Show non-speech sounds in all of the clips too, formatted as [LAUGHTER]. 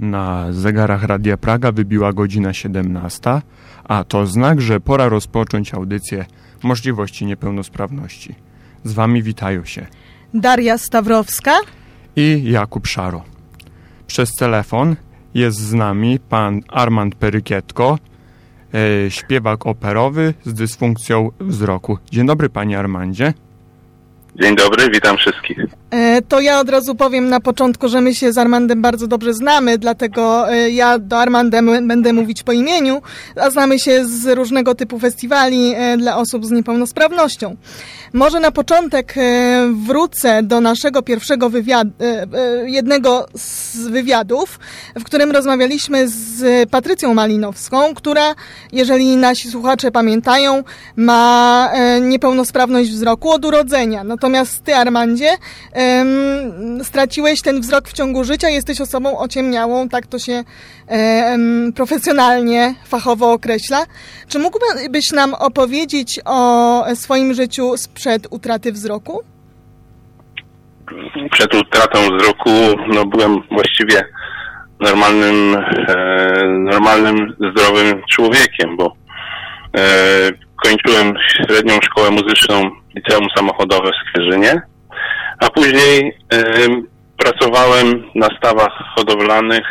Na zegarach Radia Praga wybiła godzina 17, a to znak, że pora rozpocząć audycję Możliwości Niepełnosprawności. Z Wami witają się Daria Stawrowska i Jakub Szaro. Przez telefon jest z nami pan Armand Perykietko, e, śpiewak operowy z dysfunkcją wzroku. Dzień dobry, panie Armandzie. Dzień dobry, witam wszystkich. E, to ja od razu powiem na początku, że my się z Armandem bardzo dobrze znamy, dlatego e, ja do Armanda będę mówić po imieniu, a znamy się z różnego typu festiwali e, dla osób z niepełnosprawnością. Może na początek wrócę do naszego pierwszego wywiadu, jednego z wywiadów, w którym rozmawialiśmy z Patrycją Malinowską, która, jeżeli nasi słuchacze pamiętają, ma niepełnosprawność wzroku od urodzenia. Natomiast ty, Armandzie, straciłeś ten wzrok w ciągu życia, jesteś osobą ociemniałą, tak to się profesjonalnie, fachowo określa. Czy mógłbyś nam opowiedzieć o swoim życiu sprzed utraty wzroku? Przed utratą wzroku no, byłem właściwie normalnym, e, normalnym, zdrowym człowiekiem, bo e, kończyłem średnią szkołę muzyczną liceum samochodowe w Skwierzynie a później pracowałem na stawach hodowlanych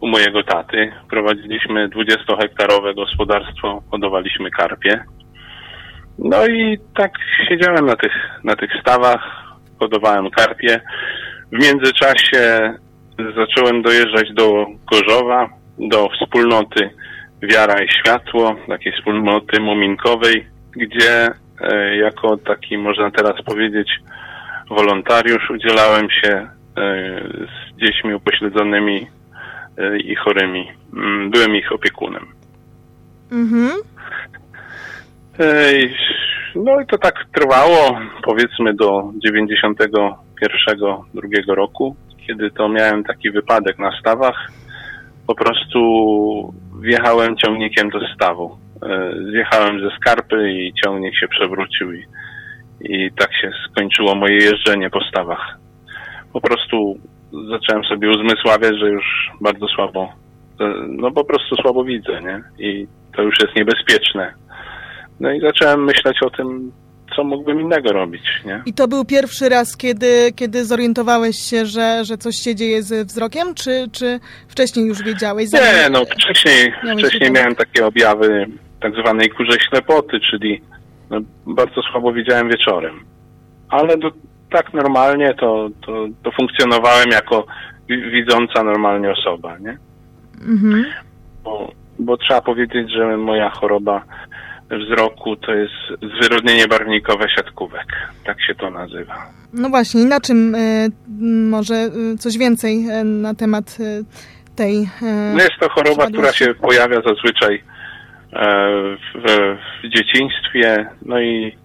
u mojego taty. Prowadziliśmy 20-hektarowe gospodarstwo, hodowaliśmy karpie. No i tak siedziałem na tych, na tych stawach, hodowałem karpie. W międzyczasie zacząłem dojeżdżać do Gorzowa, do wspólnoty Wiara i Światło, takiej wspólnoty muminkowej, gdzie e, jako taki, można teraz powiedzieć, wolontariusz, udzielałem się e, z dziećmi upośledzonymi i chorymi. Mm, byłem ich opiekunem. Mhm. No i to tak trwało powiedzmy do 91 drugiego roku, kiedy to miałem taki wypadek na stawach. Po prostu wjechałem ciągnikiem do stawu. Zjechałem ze skarpy i ciągnik się przewrócił i i tak się skończyło moje jeżdżenie po stawach. Po prostu zacząłem sobie uzmysławiać, że już bardzo słabo, no po prostu słabo widzę, nie? I to już jest niebezpieczne. No i zacząłem myśleć o tym, co mógłbym innego robić, nie? I to był pierwszy raz, kiedy, kiedy zorientowałeś się, że, że coś się dzieje z wzrokiem, czy, czy wcześniej już wiedziałeś? Nie, no wcześniej, wcześniej miałem takie objawy tak zwanej kurzej ślepoty, czyli no, bardzo słabo widziałem wieczorem. Ale do, tak normalnie to, to, to funkcjonowałem jako widząca normalnie osoba, nie? Mhm. Bo, bo trzeba powiedzieć, że moja choroba wzroku to jest zwyrodnienie barwnikowe siatkówek. Tak się to nazywa. No właśnie, na czym y, może y, coś więcej y, na temat tej... No jest to choroba, która się pojawia zazwyczaj E, w, w dzieciństwie, no i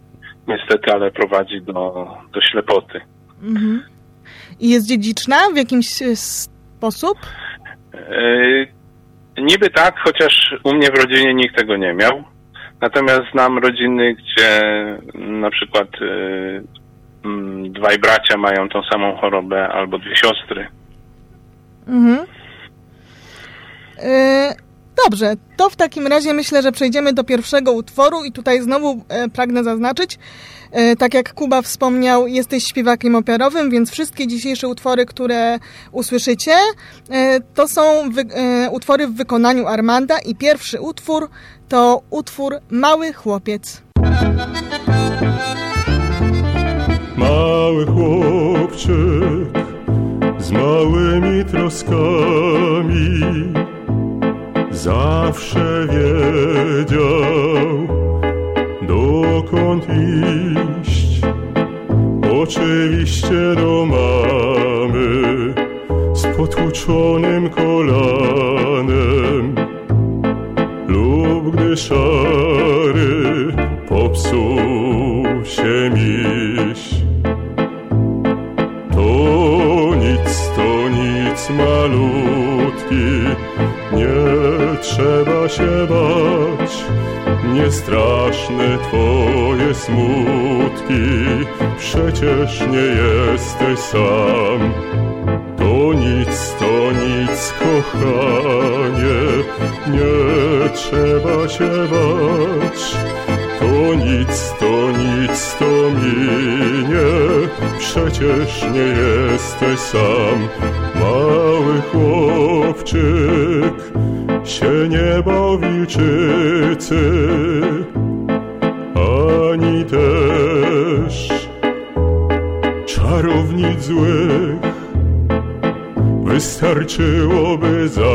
niestety, ale prowadzi do, do ślepoty. Mhm. I jest dziedziczna w jakimś e, sposób? E, niby tak, chociaż u mnie w rodzinie nikt tego nie miał. Natomiast znam rodziny, gdzie na przykład e, dwaj bracia mają tą samą chorobę albo dwie siostry. Mhm. E, Dobrze, to w takim razie myślę, że przejdziemy do pierwszego utworu i tutaj znowu e, pragnę zaznaczyć, e, tak jak Kuba wspomniał, jesteś śpiewakiem operowym, więc wszystkie dzisiejsze utwory, które usłyszycie, e, to są wy, e, utwory w wykonaniu Armanda i pierwszy utwór to utwór Mały Chłopiec. Mały chłopczyk z małymi troskami zawsze wiedział, dokąd iść. Oczywiście do mamy z potłuczonym kolanem lub gdy szary popsuł się miś. Się bać, nie straszne twoje smutki, przecież nie jesteś sam. To nic, to nic, kochanie, nie trzeba się bać. To nic, to nic, to minie, przecież nie jesteś sam. Mały chłopczyk się nie bał wilczycy, ani też czarownic złych. Wystarczyłoby zawsze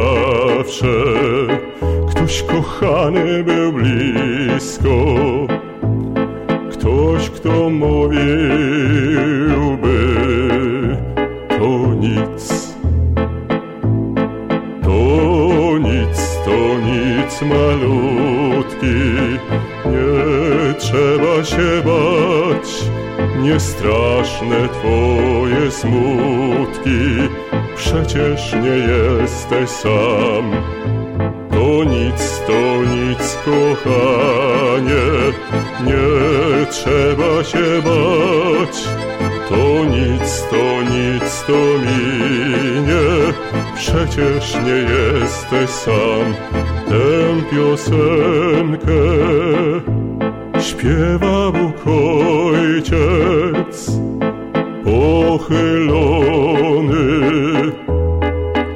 to nic, kochanie, nie trzeba się bać. To nic, to nic, to minie, przecież nie jesteś sam. Tę piosenkę śpiewa Bóg Ojciec pochylony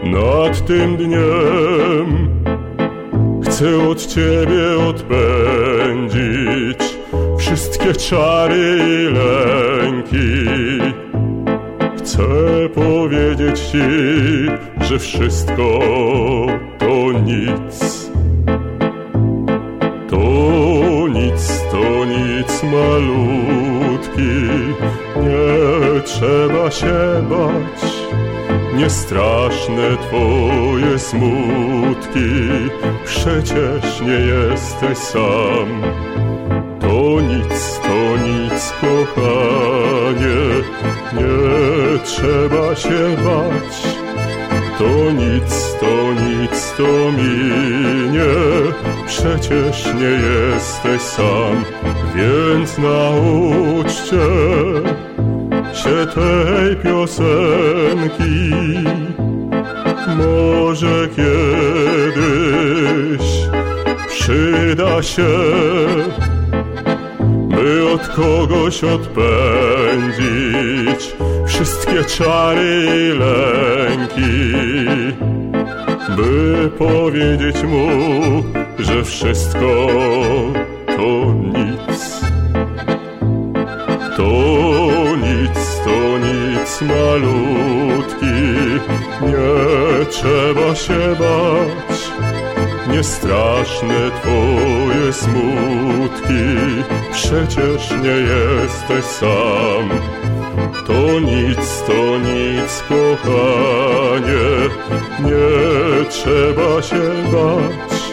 nad tym dniem. Chcę od Ciebie odpędzić wszystkie czary i lęki. Chcę powiedzieć Ci, że wszystko to nic. To nic, to nic malutki, nie trzeba się bać. Nie straszne Twoje smutki, przecież nie jesteś sam. To nic, to nic, kochanie, nie trzeba się bać. To nic, to nic, to minie, przecież nie jesteś sam, więc nauczcie się tej piosenki. Może kiedyś przyda się, by od kogoś odpędzić wszystkie czary i lęki, by powiedzieć mu, że wszystko to nic. Nic malutki, nie trzeba się bać. Nie straszne twoje smutki, przecież nie jesteś sam. To nic, to nic, kochanie, nie trzeba się bać.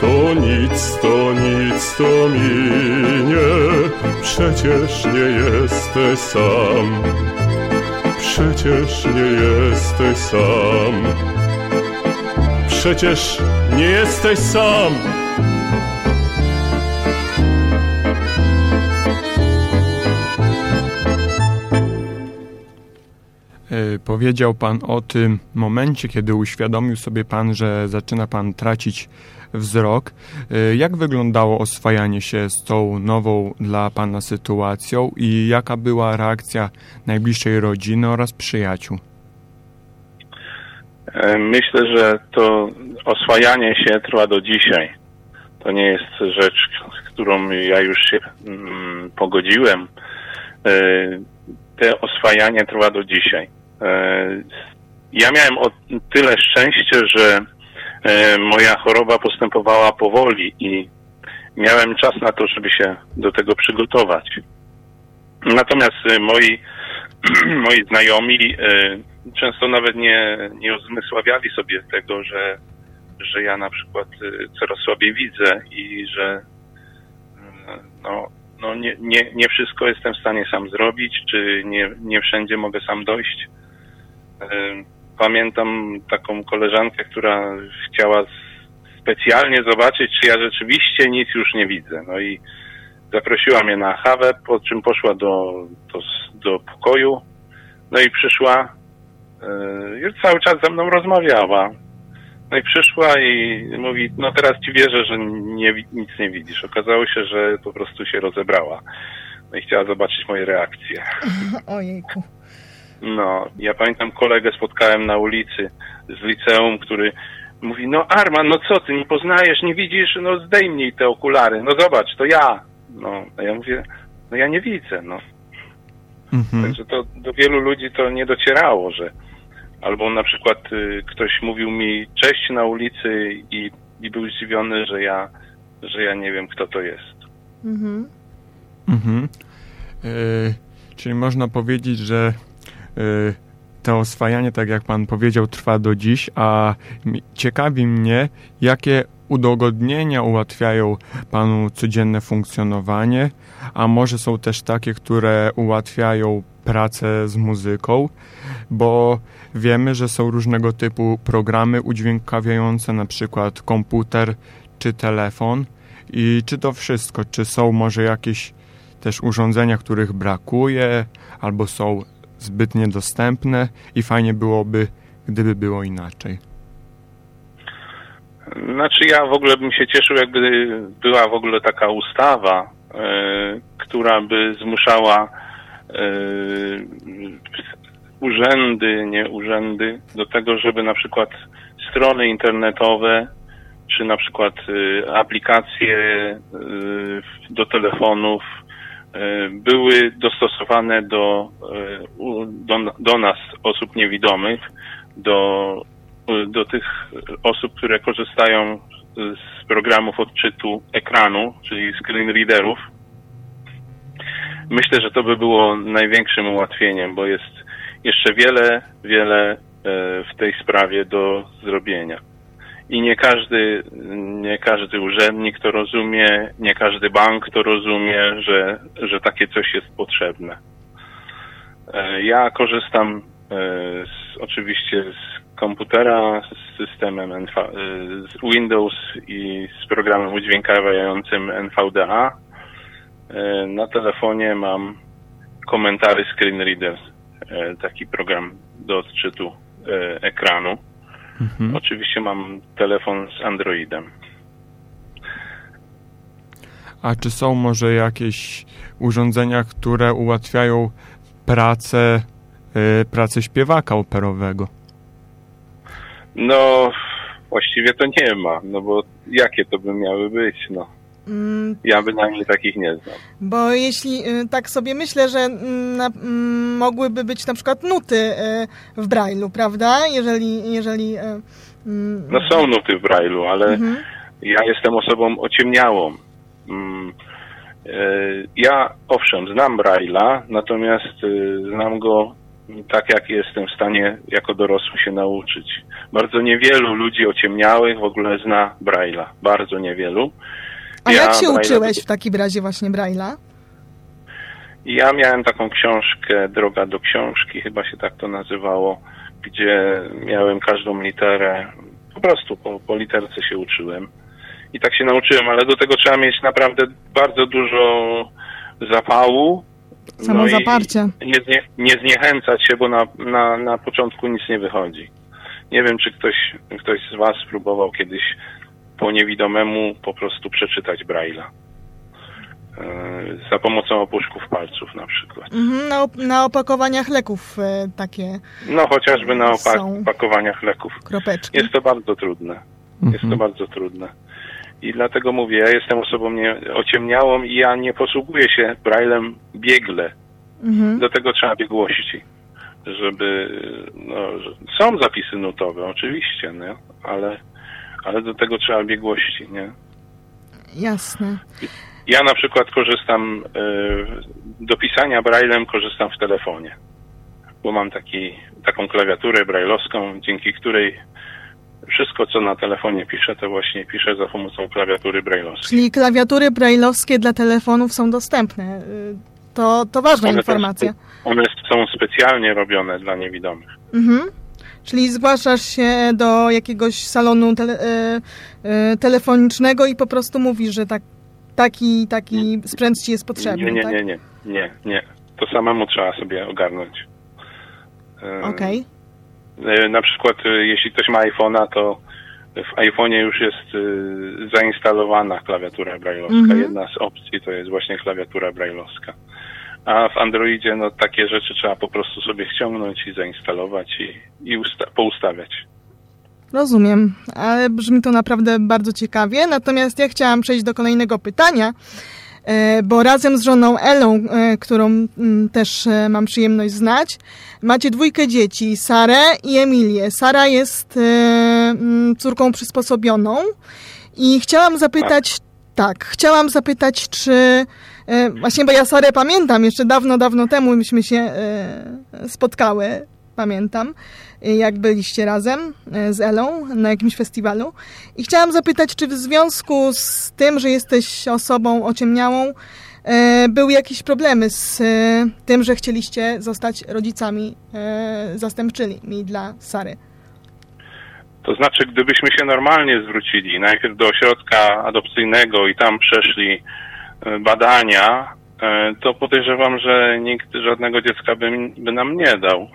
To nic, to nic, to minie, przecież nie jesteś sam. Przecież nie jesteś sam. Przecież nie jesteś sam. E, Powiedział Pan o tym momencie, kiedy uświadomił sobie Pan, że zaczyna Pan tracić wzrok. E, Jak wyglądało oswajanie się z tą nową dla Pana sytuacją i jaka była reakcja najbliższej rodziny oraz przyjaciół? E, Myślę, że to oswajanie się trwa do dzisiaj. To nie jest rzecz, z którą ja już się mm, pogodziłem. E, Te oswajanie trwa do dzisiaj. E, Ja miałem o tyle szczęście, że moja choroba postępowała powoli i miałem czas na to, żeby się do tego przygotować. Natomiast e, moi, [CLEARS THROAT] moi znajomi e, często nawet nie, nie uzmysławiali sobie tego, że, że ja na przykład e, coraz słabiej widzę i że e, no, no nie, nie, nie wszystko jestem w stanie sam zrobić, czy nie, nie wszędzie mogę sam dojść. Pamiętam taką koleżankę, która chciała specjalnie zobaczyć, czy ja rzeczywiście nic już nie widzę. No i zaprosiła mnie na kawę, po czym poszła do, do, do pokoju, no i przyszła już cały czas ze mną rozmawiała. No i przyszła i mówi, no teraz ci wierzę, że nie, nic nie widzisz. Okazało się, że po prostu się rozebrała. No i chciała zobaczyć moje reakcje. [LAUGHS] Ojejku. No, ja pamiętam kolegę spotkałem na ulicy z liceum, który mówi, no Arman, no co ty, nie poznajesz, nie widzisz, no zdejmij te okulary, no zobacz, to ja. No, a ja mówię, no ja nie widzę, no. Mhm. Także to do wielu ludzi to nie docierało, że albo na przykład y, ktoś mówił mi cześć na ulicy i, i był zdziwiony, że ja, że ja nie wiem, kto to jest. Mhm. Mhm. E, czyli można powiedzieć, że to oswajanie, tak jak pan powiedział, trwa do dziś, a ciekawi mnie, jakie udogodnienia ułatwiają panu codzienne funkcjonowanie, a może są też takie, które ułatwiają pracę z muzyką, bo wiemy, że są różnego typu programy udźwiękawiające, na przykład komputer czy telefon. I czy to wszystko, czy są może jakieś też urządzenia, których brakuje, albo są zbyt niedostępne i fajnie byłoby, gdyby było inaczej. Znaczy ja w ogóle bym się cieszył, jakby była w ogóle taka ustawa, yy, która by zmuszała yy, urzędy, nie urzędy, do tego, żeby na przykład strony internetowe, czy na przykład yy, aplikacje do telefonów były dostosowane do, do, do nas, osób niewidomych, do do tych osób, które korzystają z programów odczytu ekranu, czyli screen readerów. Myślę, że to by było największym ułatwieniem, bo jest jeszcze wiele, wiele e, w tej sprawie do zrobienia. I nie każdy, nie każdy urzędnik to rozumie, nie każdy bank to rozumie, że, że takie coś jest potrzebne. E, ja korzystam e, z, oczywiście z komputera z systemem NV, z Windows i z programem udźwiękawiającym NVDA. E, na telefonie mam komentary Screen Reader, e, taki program do odczytu e, ekranu. Mhm. Oczywiście mam telefon z Androidem. A czy są może jakieś urządzenia, które ułatwiają pracę, pracę śpiewaka operowego? No, właściwie to nie ma, no bo jakie to by miały być, no. Mm. Ja bynajmniej takich nie znam. Bo jeśli y, tak sobie myślę, że mm, na, mm, mogłyby być na przykład nuty y, w Braille'u, prawda? Jeżeli, jeżeli... Y, no są nuty w Braille'u, ale mhm. ja jestem osobą ociemniałą. Ja owszem, znam Braille'a, natomiast znam go tak jak jestem w stanie jako dorosły się nauczyć. Bardzo niewielu ludzi ociemniałych w ogóle zna Braille'a. Bardzo niewielu. A ja jak się Braille'a... uczyłeś w takim razie właśnie Braille'a? Ja miałem taką książkę, Droga do książki, chyba się tak to nazywało, gdzie miałem każdą literę, po prostu po, po literce się uczyłem. I tak się nauczyłem, ale do tego trzeba mieć naprawdę bardzo dużo zapału, Samo zaparcie. No nie, nie, nie zniechęcać się, bo na, na, na początku nic nie wychodzi. Nie wiem, czy ktoś, ktoś z Was spróbował kiedyś po niewidomemu po prostu przeczytać Braille'a. Za pomocą opuszków palców na przykład. Mhm, na, op na opakowaniach leków e, takie. No chociażby na opak opakowaniach leków. Kropeczki. Jest to bardzo trudne. Mhm. Jest to mhm. bardzo trudne. I dlatego mówię, ja jestem osobą nie, ociemniałą i ja nie posługuję się braillem biegle. Mhm. Do tego trzeba biegłości, żeby, no, są zapisy nutowe, oczywiście, nie? Ale, ale do tego trzeba biegłości, nie? Jasne. Ja na przykład korzystam, y, do pisania braillem korzystam w telefonie, bo mam taki, taką klawiaturę brailleowską, dzięki której wszystko, co na telefonie piszę, to właśnie piszę za pomocą klawiatury brailleowskiej. Czyli klawiatury brailleowskie dla telefonów są dostępne. Y, to, to ważna one informacja. one są specjalnie robione dla niewidomych. Mhm. Czyli zgłaszasz się do jakiegoś salonu tele, y, y, telefonicznego i po prostu mówisz, że tak, taki, taki sprzęt ci jest potrzebny, Nie, nie, tak? nie, nie, nie, nie. To samemu trzeba sobie ogarnąć. Okej. Okay. e, na przykład e, jeśli ktoś ma iPhone'a, to w iPhone'ie już jest e, zainstalowana klawiatura brailleowska. Mhm. Jedna z opcji to jest właśnie klawiatura brailleowska. A w Androidzie no takie rzeczy trzeba po prostu sobie ściągnąć i zainstalować i, i usta- poustawiać. Rozumiem, ale brzmi to naprawdę bardzo ciekawie. Natomiast ja chciałam przejść do kolejnego pytania, e, bo razem z żoną Elą, e, którą mm, też e, mam przyjemność znać, macie dwójkę dzieci, Sarę i Emilię. Sara jest mm, córką przysposobioną i chciałam zapytać, tak, chciałam zapytać, czy właśnie, bo ja Sarę pamiętam, jeszcze dawno, dawno temu myśmy się e, spotkały, pamiętam jak byliście razem e, z Elą na jakimś festiwalu. I chciałam zapytać, czy w związku z tym, że jesteś osobą ociemniałą, e, były jakieś problemy z e, tym, że chcieliście zostać rodzicami e, zastępczymi dla Sary? To znaczy, gdybyśmy się normalnie zwrócili najpierw do ośrodka adopcyjnego i tam przeszli e, badania, e, to podejrzewam, że nikt żadnego dziecka by, by nam nie dał.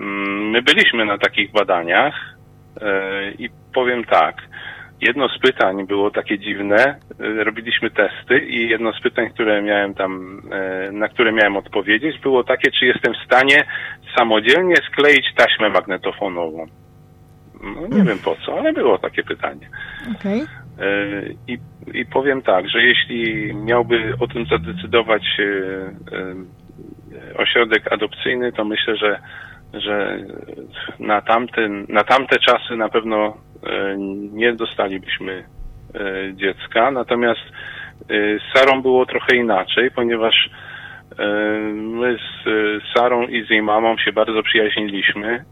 Mm, My byliśmy na takich badaniach e, i powiem tak. Jedno z pytań było takie dziwne. e, Robiliśmy testy i jedno z pytań, które miałem tam, e, na które miałem odpowiedzieć, było takie, czy jestem w stanie samodzielnie skleić taśmę magnetofonową. No nie wiem po co, ale było takie pytanie. Okej. E, I, I powiem tak, że jeśli miałby o tym zadecydować e, e, ośrodek adopcyjny, to myślę, że, że na, tamten, na tamte czasy na pewno nie dostalibyśmy dziecka. Natomiast z Sarą było trochę inaczej, ponieważ my z Sarą i z jej mamą się bardzo przyjaźniliśmy.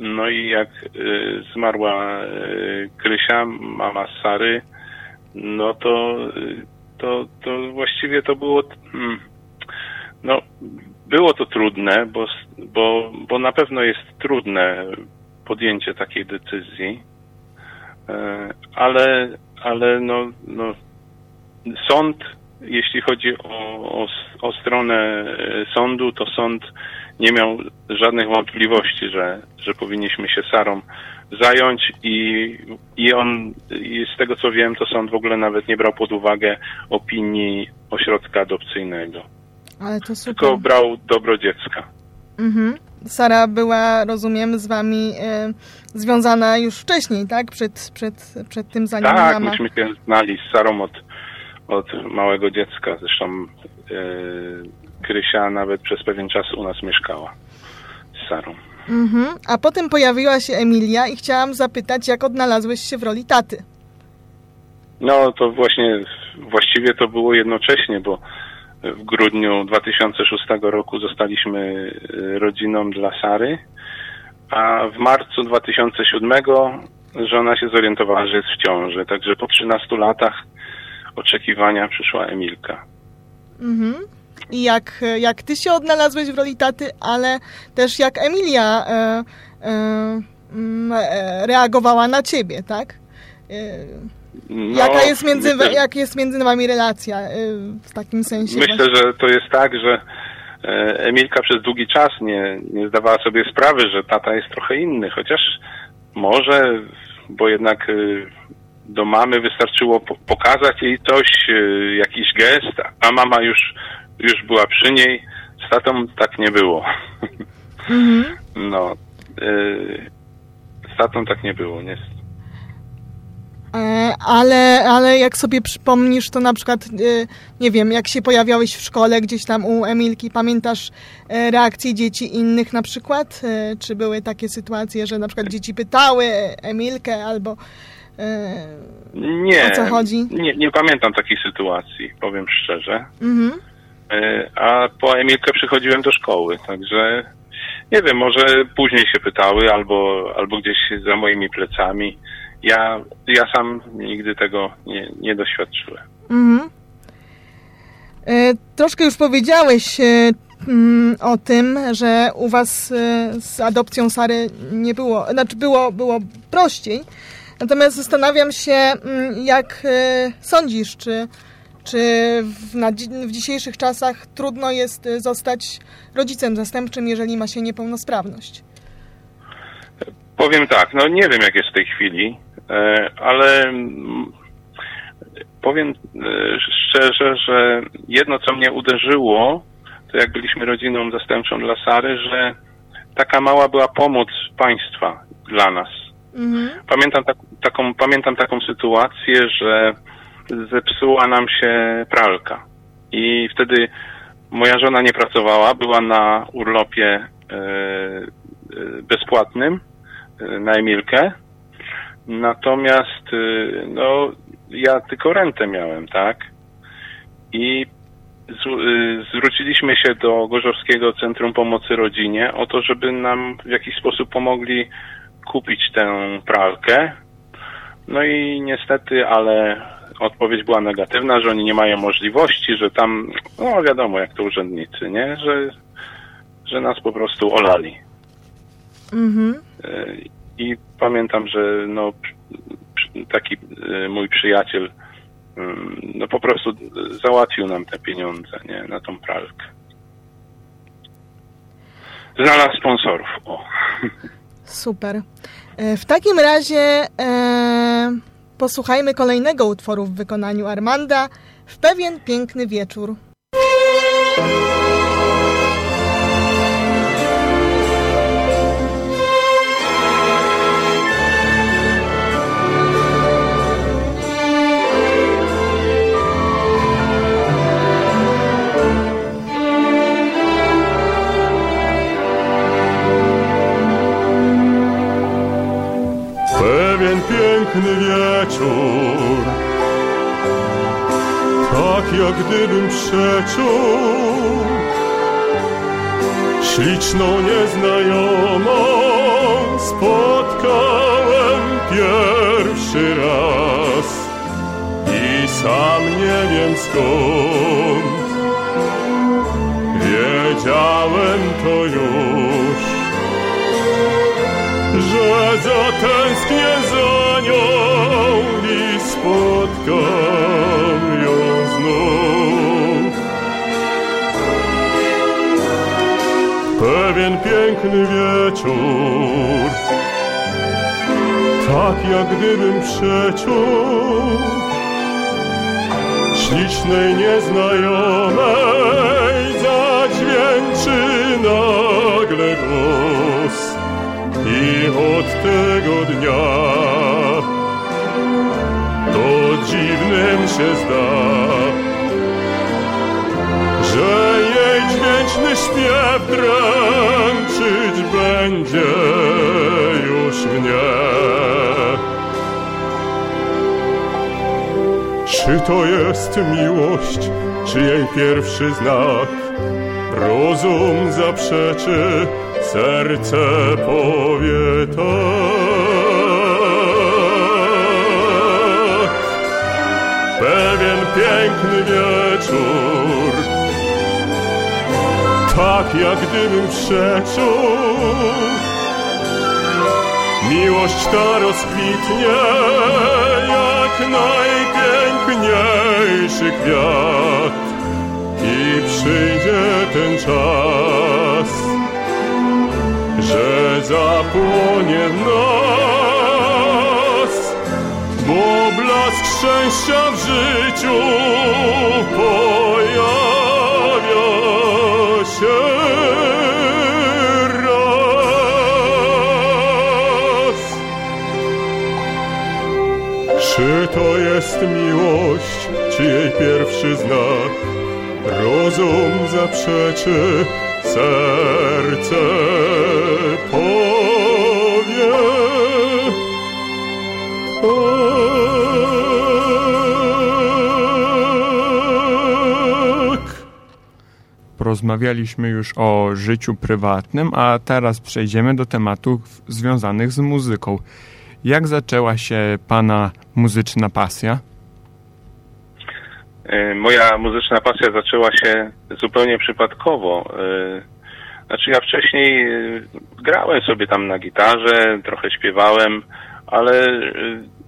No i jak y, zmarła y, Krysia, mama Sary, no to, y, to, to właściwie to było, mm, no, było to trudne, bo, bo, bo na pewno jest trudne podjęcie takiej decyzji, E, ale, ale no, no, sąd, jeśli chodzi o, o, o stronę e, sądu, to sąd nie miał żadnych wątpliwości, że, że powinniśmy się Sarą zająć i, i on, i z tego co wiem, to sąd w ogóle nawet nie brał pod uwagę opinii ośrodka adopcyjnego, Ale to super. tylko brał dobro dziecka. Mhm. Sara była, rozumiem, z wami e, związana już wcześniej, tak? Przed, przed, przed tym, zanim Tak, mama... myśmy się znali z Sarą od, od małego dziecka, zresztą e, Krysia nawet przez pewien czas u nas mieszkała z Sarą. Mhm. A potem pojawiła się Emilia i chciałam zapytać, jak odnalazłeś się w roli taty? No to właśnie, właściwie to było jednocześnie, bo w grudniu 2006 roku zostaliśmy y, rodziną dla Sary, a w marcu 2007 żona się zorientowała, że jest w ciąży, także po 13 latach oczekiwania przyszła Emilka. Mhm. I jak, jak ty się odnalazłeś w roli taty, ale też jak Emilia e, e, mm, e, reagowała na ciebie, tak? E, No, jaka jest między, myślę, jak jest między wami relacja e, w takim sensie? Myślę, że to jest tak, że Emilka przez długi czas nie, nie zdawała sobie sprawy, że tata jest trochę inny, chociaż może, bo jednak do mamy wystarczyło po- pokazać jej coś, jakiś gest, a mama już, już była przy niej. Z tatą tak nie było. Mhm. [LAUGHS] No, e, z tatą tak nie było, nie? E, Ale, ale jak sobie przypomnisz, to na przykład, e, nie wiem, jak się pojawiałeś w szkole gdzieś tam u Emilki, pamiętasz e, reakcje dzieci innych na przykład? E, Czy były takie sytuacje, że na przykład dzieci pytały Emilkę albo Nie, O co chodzi? nie, nie pamiętam takiej sytuacji, powiem szczerze. mhm. E, a po Emilkę przychodziłem do szkoły, także nie wiem, może później się pytały albo, albo gdzieś za moimi plecami. Ja, ja sam nigdy tego nie, nie doświadczyłem. Mhm. E, Troszkę już powiedziałeś e, mm, o tym, że u was e, z adopcją Sary nie było, znaczy było, było prościej. Natomiast zastanawiam się, mm, jak e, sądzisz, czy, czy w, na, w dzisiejszych czasach trudno jest e, zostać rodzicem zastępczym, jeżeli ma się niepełnosprawność? Powiem tak, no nie wiem jak jest w tej chwili, e, ale powiem e, szczerze, że jedno co mnie uderzyło, to jak byliśmy rodziną zastępczą dla Sary, że taka mała była pomoc państwa dla nas. Mhm. Pamiętam, tak, taką, pamiętam taką sytuację, że zepsuła nam się pralka i wtedy moja żona nie pracowała, była na urlopie e, e, bezpłatnym e, na Emilkę. Natomiast no, ja tylko rentę miałem, tak? I zwróciliśmy się do Gorzowskiego Centrum Pomocy Rodzinie o to, żeby nam w jakiś sposób pomogli kupić tę pralkę. No i niestety, ale odpowiedź była negatywna, że oni nie mają możliwości, że tam, no wiadomo jak to urzędnicy, nie? Że, że nas po prostu olali. Mhm. Y, I pamiętam, że no, taki y, mój przyjaciel ym, no po prostu załatwił nam te pieniądze, nie, na tą pralkę. Znalazł sponsorów, o. Super. E, W takim razie e, posłuchajmy kolejnego utworu w wykonaniu Armanda w pewien piękny wieczór. Pewien piękny wieczór Tak jak gdybym przeczuł Śliczną nieznajomą Spotkałem pierwszy raz I sam nie wiem skąd. Wiedziałem to już że zatęsknię za spotkam ją znów. Pewien piękny wieczór, tak jak gdybym przeczuł ślicznej nieznajomej to jest miłość, czy jej pierwszy znak? Rozum zaprzeczy, serce powie tak. Pewien piękny wieczór, tak jak gdybym przeczuł. Miłość ta rozkwitnie jak najpiękniejszy kwiat. I przyjdzie ten czas, że zapłonie nas, bo blask szczęścia w życiu pojawia się Czy to jest miłość, czy jej pierwszy znak? Rozum zaprzeczy, serce powie. Tak. Porozmawialiśmy już o życiu prywatnym, a teraz przejdziemy do tematów związanych z muzyką. Jak zaczęła się Pana muzyczna pasja? Y, Moja muzyczna pasja zaczęła się zupełnie przypadkowo. Y, Znaczy ja wcześniej y, grałem sobie tam na gitarze, trochę śpiewałem, ale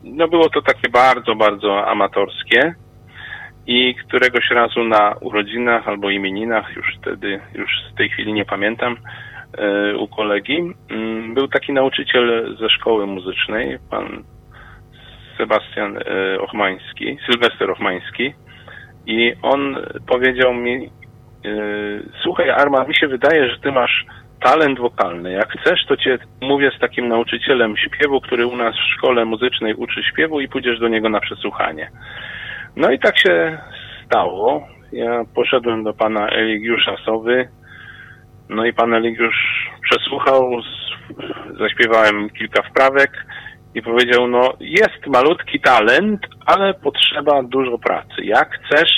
no było to takie bardzo, bardzo amatorskie. I któregoś razu na urodzinach albo imieninach, już wtedy, już z tej chwili nie pamiętam, e, u kolegi. Mm, Był taki nauczyciel ze szkoły muzycznej, pan Sebastian e, Ochmański, Sylwester Ochmański i on powiedział mi e, słuchaj Arma, mi się wydaje, że ty masz talent wokalny. Jak chcesz, to cię mówię z takim nauczycielem śpiewu, który u nas w szkole muzycznej uczy śpiewu i pójdziesz do niego na przesłuchanie. No i tak się stało. Ja poszedłem do pana Eligiusza Sowy, no i pan Eligiusz przesłuchał, zaśpiewałem kilka wprawek i powiedział, no jest malutki talent, ale potrzeba dużo pracy. Jak chcesz,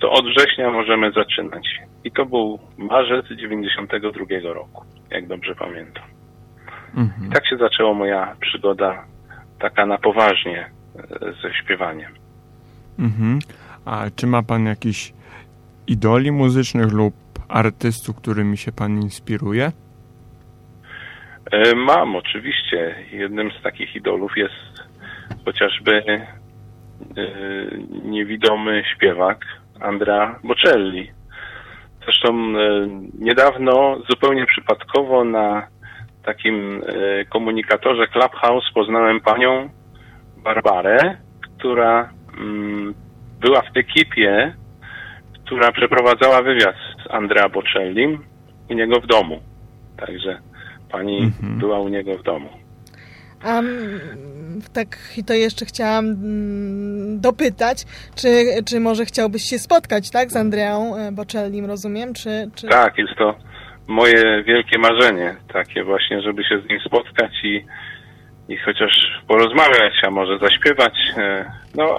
to od września możemy zaczynać. I to był marzec 92 roku, jak dobrze pamiętam. Mhm. I tak się zaczęła moja przygoda taka na poważnie e, ze śpiewaniem. Mhm. A czy ma pan jakiś idoli muzycznych lub artystów, którymi się pan inspiruje? E, Mam oczywiście. Jednym z takich idolów jest chociażby e, niewidomy śpiewak Andrea Bocelli. Zresztą e, niedawno, zupełnie przypadkowo na takim komunikatorze Clubhouse poznałem panią Barbarę, która mm, była w ekipie, która przeprowadzała wywiad z Andrea Bocellim u niego w domu. Także pani Mhm. była u niego w domu. A mm, tak i to jeszcze chciałam mm, dopytać, czy, czy może chciałbyś się spotkać, tak, z Andreą e, Bocellim, rozumiem, czy... czy... Tak, jest to moje wielkie marzenie, takie właśnie, żeby się z nim spotkać i, i chociaż porozmawiać, a może zaśpiewać. E, No,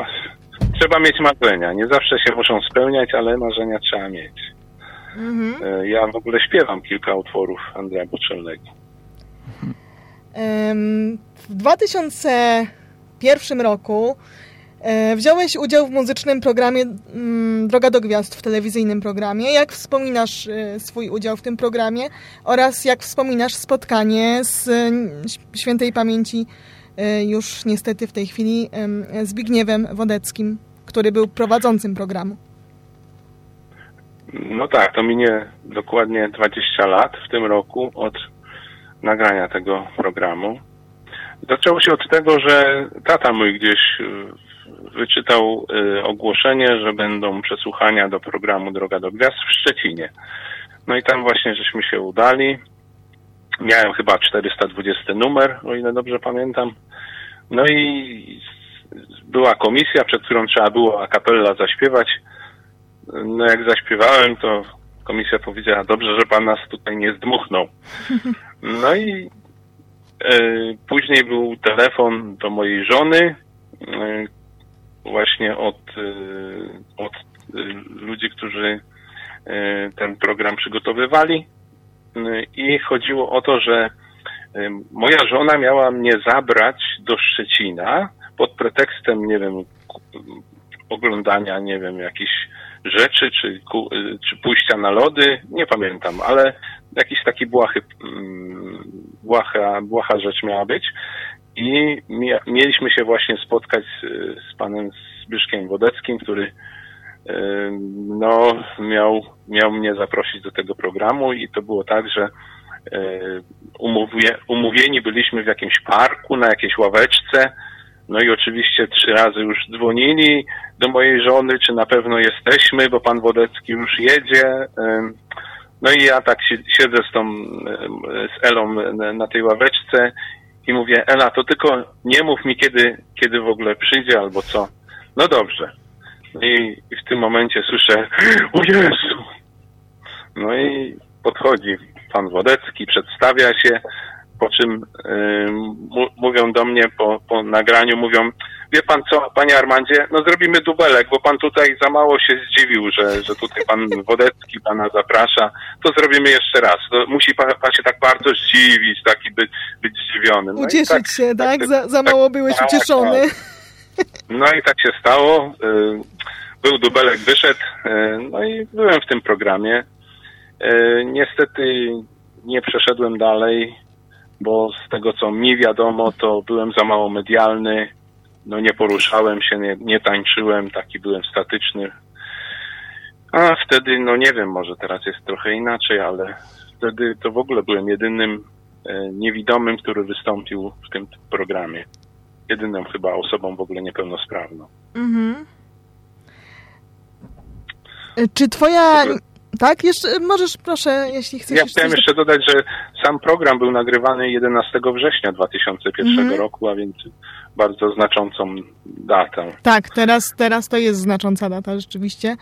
trzeba mieć marzenia. Nie zawsze się muszą spełniać, ale marzenia trzeba mieć. Mhm. E, Ja w ogóle śpiewam kilka utworów Andrea Bocelnego. Em, W 2001 roku e, wziąłeś udział w muzycznym programie mm, Droga do Gwiazd, w telewizyjnym programie. Jak wspominasz e, swój udział w tym programie oraz jak wspominasz spotkanie z e, świętej pamięci już niestety w tej chwili em, Zbigniewem Wodeckim, który był prowadzącym programu? No tak, to minie dokładnie 20 lat w tym roku od nagrania tego programu. Zaczęło się od tego, że tata mój gdzieś y, wyczytał y, ogłoszenie, że będą przesłuchania do programu Droga do Gwiazd w Szczecinie. No i tam właśnie żeśmy się udali. Miałem chyba 420 numer, o ile dobrze pamiętam. No i była komisja, przed którą trzeba było a cappella zaśpiewać. No jak zaśpiewałem, to komisja powiedziała, dobrze, że pan nas tutaj nie zdmuchnął. [LAUGHS] No i e, później był telefon do mojej żony, e, właśnie od, e, od ludzi, którzy ten program przygotowywali. I chodziło o to, że moja żona miała mnie zabrać do Szczecina pod pretekstem, nie wiem, oglądania, nie wiem, jakichś rzeczy, czy, czy pójścia na lody, nie pamiętam, ale jakiś taki błahy, mm, błaha, błaha rzecz miała być. I mieliśmy się właśnie spotkać z, z panem Zbyszkiem Wodeckim, który no, miał, miał mnie zaprosić do tego programu i to było tak, że y, umówie, umówieni byliśmy w jakimś parku, na jakiejś ławeczce, no i oczywiście trzy razy już dzwonili do mojej żony, czy na pewno jesteśmy, bo pan Wodecki już jedzie. No i ja tak si- siedzę z tą, z Elą na- na tej ławeczce i mówię, Ela, to tylko nie mów mi, kiedy, kiedy w ogóle przyjdzie albo co. No dobrze. No I, i w tym momencie słyszę, o Jezu! No i podchodzi pan Wodecki, przedstawia się, po czym ym, mu, mówią do mnie po, po nagraniu, mówią, wie pan co, panie Armandzie, no zrobimy dubelek, bo pan tutaj za mało się zdziwił, że, że tutaj pan Wodecki pana zaprasza, to zrobimy jeszcze raz. To musi pan, pan się tak bardzo zdziwić, taki być, być zdziwiony. No Ucieszyć tak, się, tak? tak- Za, za mało byłeś tak, ucieszony. no i tak się stało. Y, Był dubelek, wyszedł, y, no i byłem w tym programie. Y, Niestety nie przeszedłem dalej, bo z tego co mi wiadomo, to byłem za mało medialny, no nie poruszałem się, nie, nie tańczyłem, taki byłem statyczny. A wtedy, no nie wiem, może teraz jest trochę inaczej, ale wtedy to w ogóle byłem jedynym e, niewidomym, który wystąpił w tym programie. Jedyną chyba osobą w ogóle niepełnosprawną. Mhm. E, Czy twoja... Tak? Jeszcze możesz, proszę, jeśli chcesz... Ja chciałem jeszcze dodać, że sam program był nagrywany 11 września 2001 Mhm. roku, a więc bardzo znaczącą datę. Tak, teraz, teraz to jest znacząca data, rzeczywiście.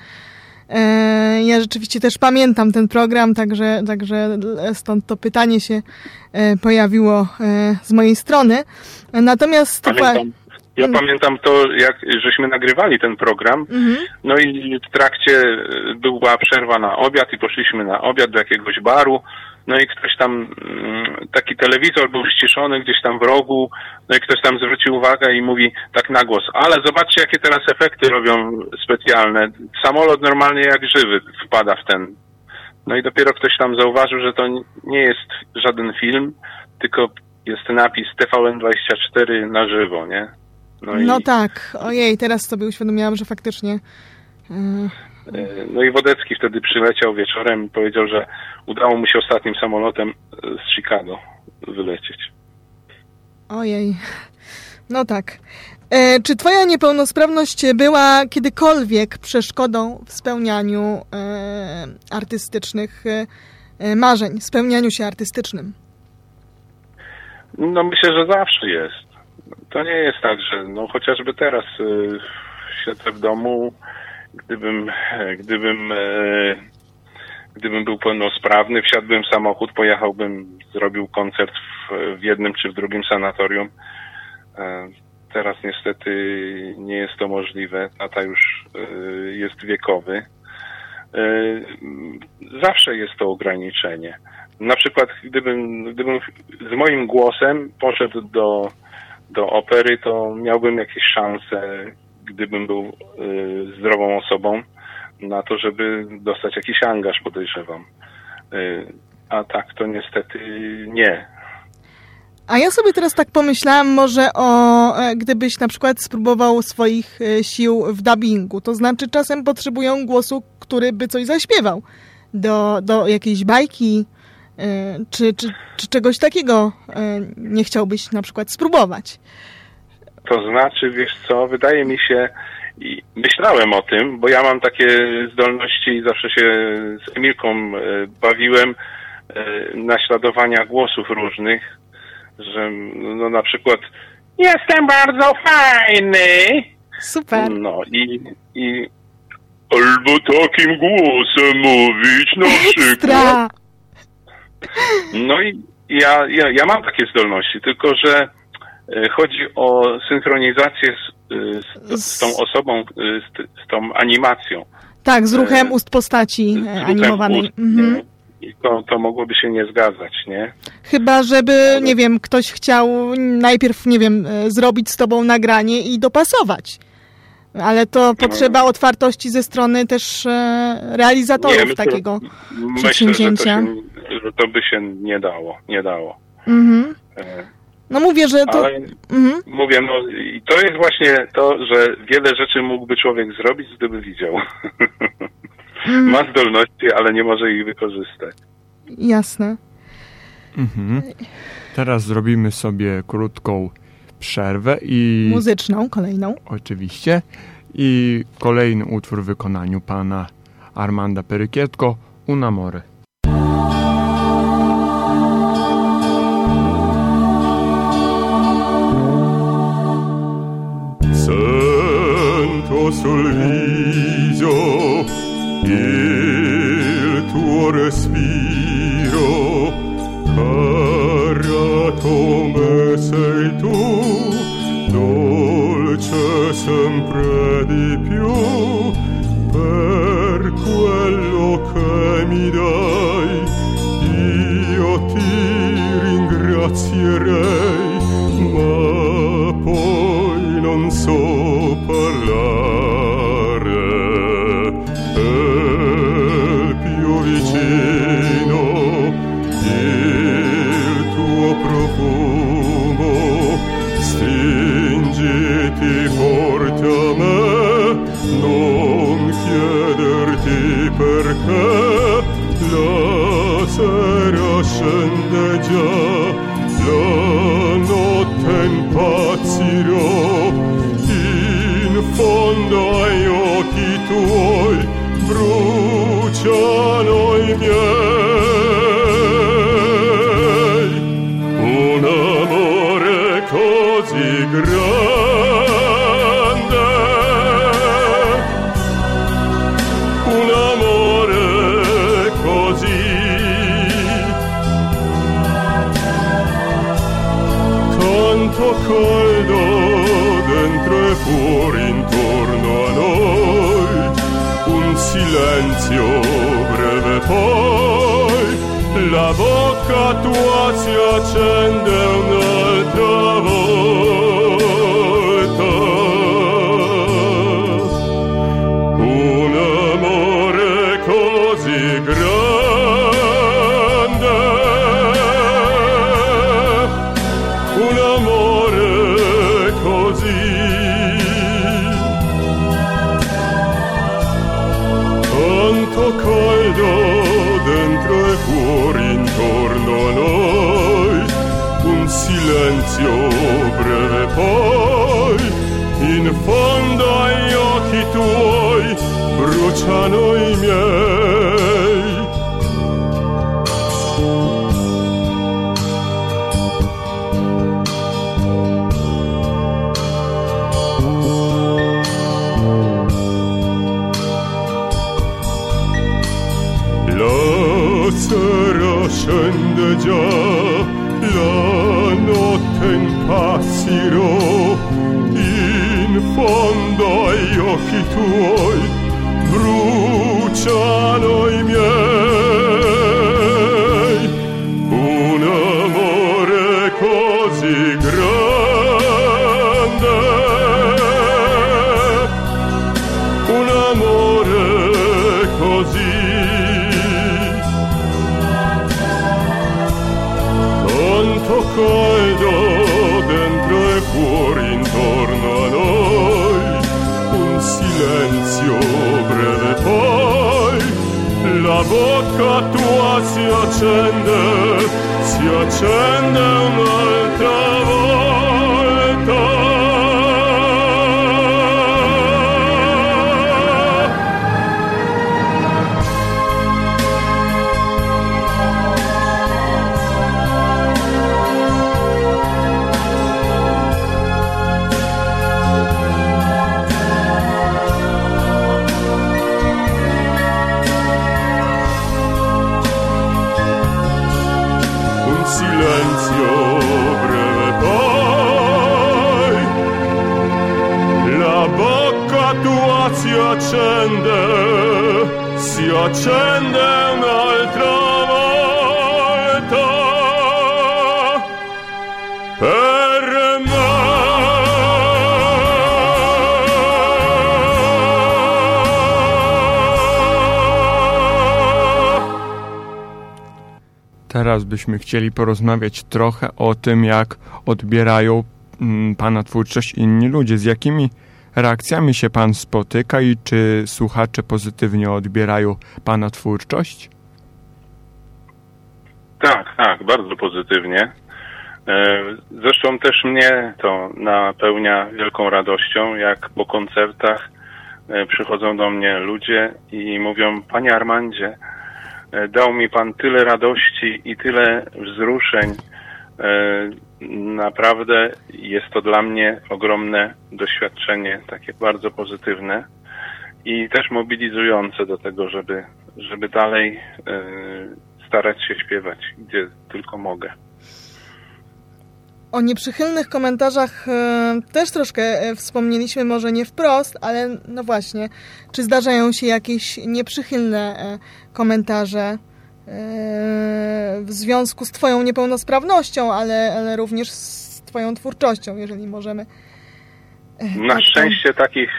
E, Ja rzeczywiście też pamiętam ten program, także, także stąd to pytanie się e, pojawiło e, z mojej strony. Natomiast Pamiętam, ja Mm. pamiętam to, jak żeśmy nagrywali ten program, Mhm. no i w trakcie e, była przerwa na obiad i poszliśmy na obiad do jakiegoś baru, no i ktoś tam, mm, taki telewizor był ściszony gdzieś tam w rogu, no i ktoś tam zwrócił uwagę i mówi tak na głos, ale zobaczcie jakie teraz efekty robią specjalne. Samolot normalnie jak żywy wpada w ten. No i dopiero ktoś tam zauważył, że to nie jest żaden film, tylko jest napis TVN24 na żywo, nie? No i, tak, ojej, teraz sobie uświadomiłam, że faktycznie... e, no i Wodecki wtedy przyleciał wieczorem i powiedział, że udało mu się ostatnim samolotem z Chicago wylecieć. Ojej. No tak. E, czy twoja niepełnosprawność była kiedykolwiek przeszkodą w spełnianiu e, artystycznych e, e, marzeń, spełnianiu się artystycznym? No myślę, że zawsze jest. To nie jest tak, że no chociażby teraz y, siedzę w domu, gdybym, gdybym, e, gdybym był pełnosprawny, wsiadłbym w samochód, pojechałbym, zrobił koncert w, w jednym czy w drugim sanatorium. E, teraz niestety nie jest to możliwe. Tata już e, jest wiekowy. Zawsze jest to ograniczenie. Na przykład, gdybym, gdybym z moim głosem poszedł do, do opery, to miałbym jakieś szanse, gdybym był y, zdrową osobą, na to, żeby dostać jakiś angaż, podejrzewam. Y, a tak to niestety nie. A ja sobie teraz tak pomyślałam może o, e, gdybyś na przykład spróbował swoich e, sił w dubbingu. To znaczy czasem potrzebują głosu, który by coś zaśpiewał. Do, do jakiejś bajki, czy, czy, czy czegoś takiego e, nie chciałbyś na przykład spróbować. To znaczy, wiesz co, wydaje mi się, i myślałem o tym, bo ja mam takie zdolności i zawsze się z Emilką e, bawiłem e, naśladowania głosów różnych, że no na przykład jestem bardzo fajny, Super. no i, i albo takim głosem mówić na przykład. No i ja, ja, ja mam takie zdolności, tylko że e, chodzi o synchronizację z, e, z, z tą osobą, e, z, z tą animacją. Tak, z ruchem ust postaci animowanej. ust, Mhm. to, to mogłoby się nie zgadzać, nie? Chyba, żeby, nie wiem, ktoś chciał najpierw, nie wiem, zrobić z tobą nagranie i dopasować. Ale to potrzeba otwartości ze strony też realizatorów Nie, myślę- takiego Myślę, że to, przedsięwzięcia. się, że to by się nie dało, nie dało. Mhm. E, No mówię, że to... Ale Mhm. mówię, no i to jest właśnie to, że wiele rzeczy mógłby człowiek zrobić, gdyby widział. Mhm. [LAUGHS] Ma zdolności, ale nie może ich wykorzystać. Jasne. Mhm. Teraz zrobimy sobie krótką przerwę i Muzyczną, kolejną. oczywiście i kolejny utwór w wykonaniu pana Armanda Perykietko Una More. Sul viso il tuo respiro, cara come sei tu, dolce sempre di più, per quello che mi dai, io ti ringrazierei, ma poi non so Abot ca toți, eu ce silenzio breve poi, in fondo agli occhi tuoi bruciano i miei. Fondo agli occhi tuoi bruciano accende, si accende Teraz byśmy chcieli porozmawiać trochę o tym, jak odbierają mm, Pana twórczość inni ludzie, z jakimi reakcjami się Pan spotyka i czy słuchacze pozytywnie odbierają Pana twórczość? Tak, tak, bardzo pozytywnie. E, zresztą też mnie to napełnia wielką radością, jak po koncertach e, przychodzą do mnie ludzie i mówią, Panie Armandzie, dał mi Pan tyle radości i tyle wzruszeń, E, naprawdę jest to dla mnie ogromne doświadczenie, takie bardzo pozytywne i też mobilizujące do tego, żeby, żeby dalej e, starać się śpiewać, gdzie tylko mogę. O nieprzychylnych komentarzach e, też troszkę wspomnieliśmy, może nie wprost, ale no właśnie, czy zdarzają się jakieś nieprzychylne komentarze? w związku z Twoją niepełnosprawnością, ale, ale również z Twoją twórczością, jeżeli możemy. E, Na szczęście takich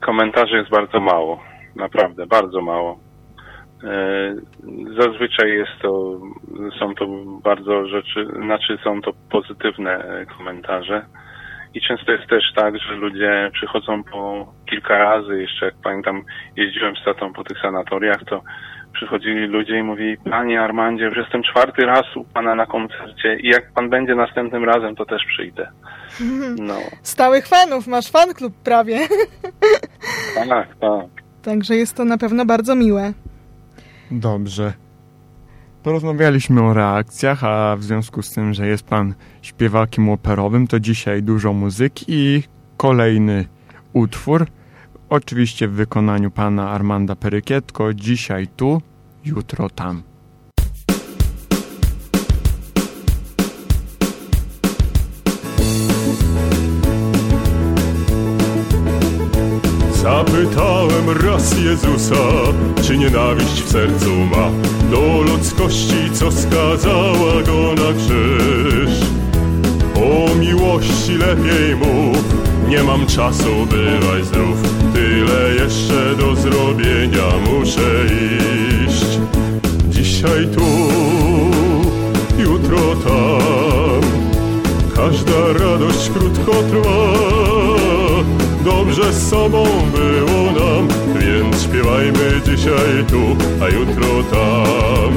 komentarzy jest bardzo mało. Naprawdę, bardzo mało. Y, zazwyczaj jest to, są to bardzo rzeczy, znaczy są to pozytywne komentarze. I często jest też tak, że ludzie przychodzą po kilka razy, jeszcze jak pamiętam, jeździłem z tatą po tych sanatoriach, to przychodzili ludzie i mówili, panie Armandzie, już jestem czwarty raz u pana na koncercie i jak pan będzie następnym razem, to też przyjdę. [LAUGHS] No, Stałych fanów, masz fan klub prawie. [LAUGHS] tak, tak. Także jest to na pewno bardzo miłe. Dobrze. Porozmawialiśmy o reakcjach, a w związku z tym, że jest pan śpiewakiem operowym, to dzisiaj dużo muzyki i kolejny utwór. Oczywiście w wykonaniu pana Armanda Perykietko. Dzisiaj tu, jutro tam. Raz Jezusa, czy nienawiść w sercu ma do ludzkości, co skazała go na krzyż. O miłości lepiej mów, nie mam czasu, bywaj zdrów. Tyle jeszcze do zrobienia muszę iść. Dzisiaj tu, jutro tam, każda radość krótko trwa. Dobrze z sobą było nam, więc śpiewajmy dzisiaj tu, a jutro tam.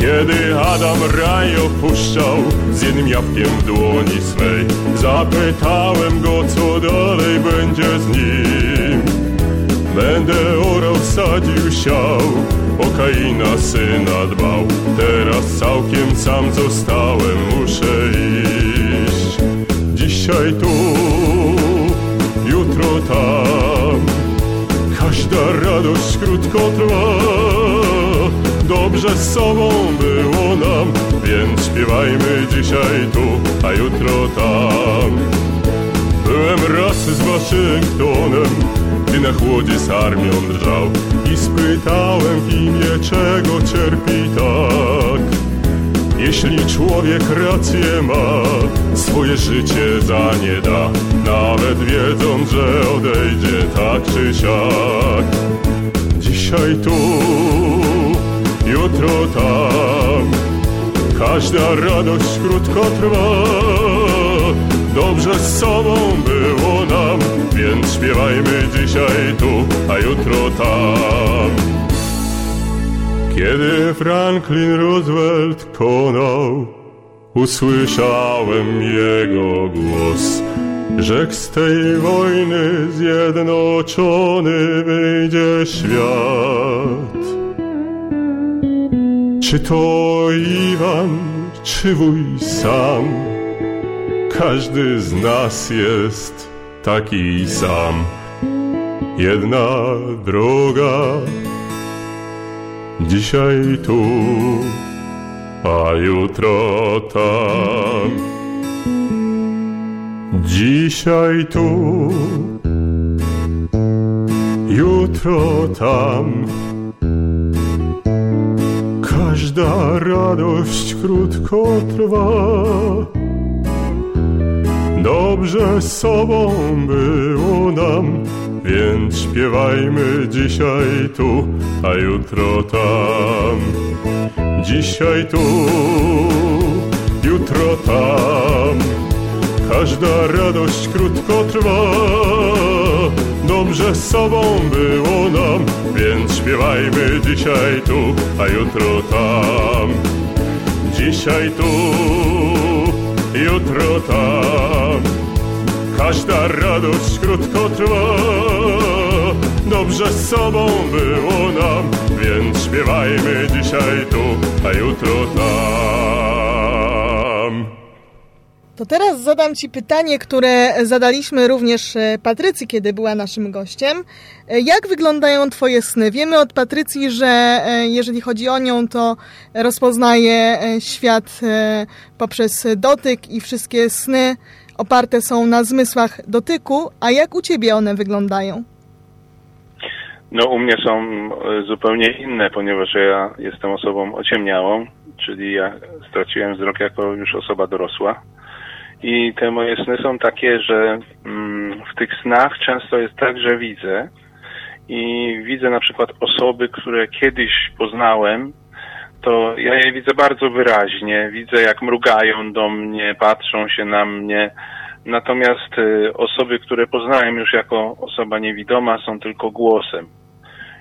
Kiedy Adam raj opuszczał z jednym jabłkiem w dłoni swej, zapytałem go, co dalej będzie z nim. Będę orał, sadził, siał, o Kaina syna dbał. Teraz całkiem sam zostałem, muszę iść. Dzisiaj tu, radość krótko trwa. Dobrze z sobą było nam, więc śpiewajmy dzisiaj tu, a jutro tam. Byłem raz z Waszyngtonem, gdy na chłodzie z armią drżał i spytałem w imię czego cierpi tak. Jeśli człowiek rację ma, swoje życie za nie da, nawet wiedząc, że odejdzie tak czy siak. Dzisiaj tu, jutro tam, każda radość krótko trwa. Dobrze z sobą było nam, więc śpiewajmy dzisiaj tu, a jutro tam. Kiedy Franklin Roosevelt konał, usłyszałem jego głos. Rzekł z tej wojny zjednoczony wyjdzie świat. Czy to Iwan, czy wuj sam? Każdy z nas jest taki sam. Jedna droga, dzisiaj tu, a jutro tam. Dzisiaj tu, jutro tam. Każda radość krótko trwa. Dobrze z sobą było nam, więc śpiewajmy dzisiaj tu, a jutro tam. Dzisiaj tu, jutro tam. Każda radość krótko trwa. Dobrze z sobą było nam, więc śpiewajmy dzisiaj tu, a jutro tam. Dzisiaj tu, jutro tam. Każda radość krótko trwa. Dobrze z sobą było nam, więc śpiewajmy dzisiaj tu, a jutro tam. To teraz zadam Ci pytanie, które zadaliśmy również e, Patrycji, kiedy była naszym gościem. E, Jak wyglądają Twoje sny? Wiemy od Patrycji, że e, jeżeli chodzi o nią, to rozpoznaje świat poprzez dotyk i wszystkie sny oparte są na zmysłach dotyku. A jak u Ciebie one wyglądają? No u mnie są zupełnie inne, ponieważ ja jestem osobą ociemniałą, czyli ja straciłem wzrok jako już osoba dorosła. I te moje sny są takie, że mm, w tych snach często jest tak, że widzę i widzę na przykład osoby, które kiedyś poznałem, to ja je widzę bardzo wyraźnie. Widzę jak mrugają do mnie, patrzą się na mnie. Natomiast y, osoby, które poznałem już jako osoba niewidoma, są tylko głosem.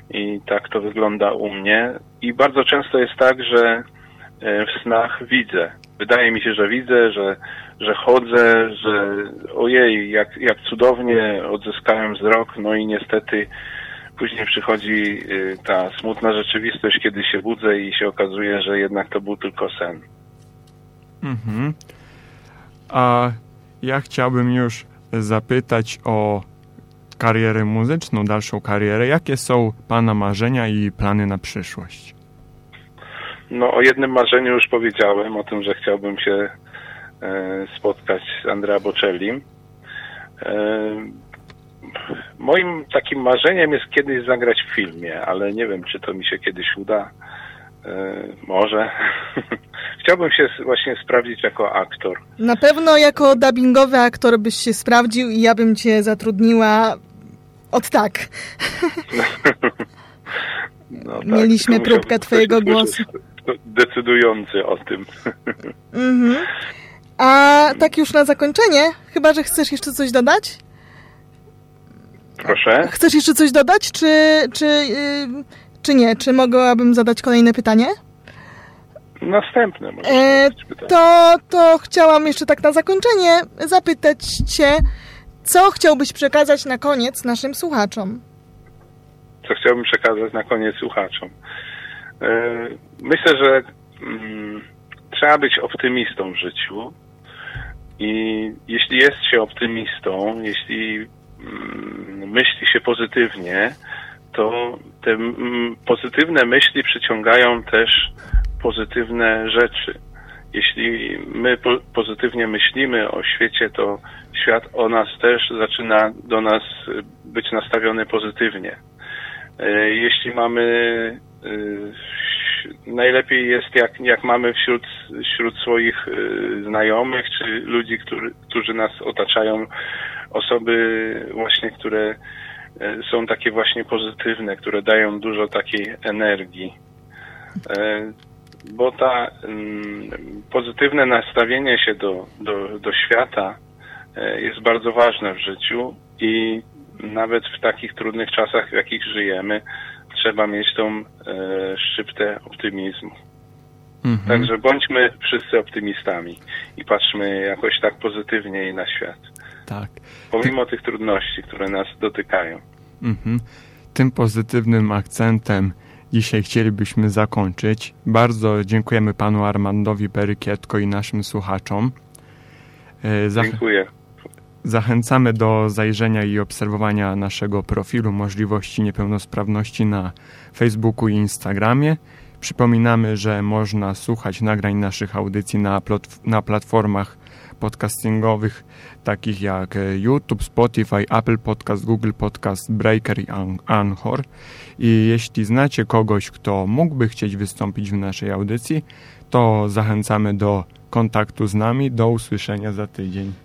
I tak to wygląda u mnie. I bardzo często jest tak, że e, w snach widzę. Wydaje mi się, że widzę, że, że chodzę, że ojej, jak, jak cudownie odzyskałem wzrok, no i niestety później przychodzi y, ta smutna rzeczywistość, kiedy się budzę i się okazuje, że jednak to był tylko sen. Mhm. A ja chciałbym już zapytać o karierę muzyczną, dalszą karierę. Jakie są Pana marzenia i plany na przyszłość? No o jednym marzeniu już powiedziałem, o tym, że chciałbym się e, spotkać z Andrea Bocellim. E, moim takim marzeniem jest kiedyś zagrać w filmie, ale nie wiem, czy to mi się kiedyś uda. E, może. [LAUGHS] Chciałbym się właśnie sprawdzić jako aktor. Na pewno jako dubbingowy aktor byś się sprawdził i ja bym cię zatrudniła od tak. [LAUGHS] No, [LAUGHS] tak, Mieliśmy próbkę twojego głosu. Decydujący o tym. [LAUGHS] Mhm. A tak już na zakończenie, chyba że chcesz jeszcze coś dodać? Proszę. Chcesz jeszcze coś dodać, czy, czy, yy, czy nie? Czy mogłabym zadać kolejne pytanie? Następne może E, pytanie. To, to chciałam jeszcze tak na zakończenie zapytać Cię, co chciałbyś przekazać na koniec naszym słuchaczom? co chciałbym przekazać na koniec słuchaczom. E, Myślę, że mm, trzeba być optymistą w życiu i jeśli jest się optymistą, jeśli mm, myśli się pozytywnie, to te mm, pozytywne myśli przyciągają też pozytywne rzeczy. Jeśli my po, pozytywnie myślimy o świecie, to świat o nas też zaczyna do nas być nastawiony pozytywnie. E, Jeśli mamy najlepiej jest jak, jak mamy wśród, wśród swoich y, znajomych czy ludzi, którzy, którzy nas otaczają osoby właśnie, które e, są takie właśnie pozytywne, które dają dużo takiej energii. Bo ta mm, pozytywne nastawienie się do, do, do świata jest bardzo ważne w życiu i nawet w takich trudnych czasach, w jakich żyjemy, trzeba mieć tą e, szczyptę optymizmu. Mhm. Także bądźmy wszyscy optymistami i patrzmy jakoś tak pozytywnie na świat. Tak. Pomimo tych trudności, które nas dotykają. Mhm. Tym pozytywnym akcentem dzisiaj chcielibyśmy zakończyć. Bardzo dziękujemy panu Armandowi Perykietko i naszym słuchaczom. E, Zach Dziękuję. Zachęcamy do zajrzenia i obserwowania naszego profilu możliwości niepełnosprawności na Facebooku i Instagramie. Przypominamy, że można słuchać nagrań naszych audycji na, na platformach podcastingowych takich jak YouTube, Spotify, Apple Podcast, Google Podcast, Breaker i An- Anchor. I jeśli znacie kogoś, kto mógłby chcieć wystąpić w naszej audycji, to zachęcamy do kontaktu z nami. Do usłyszenia za tydzień.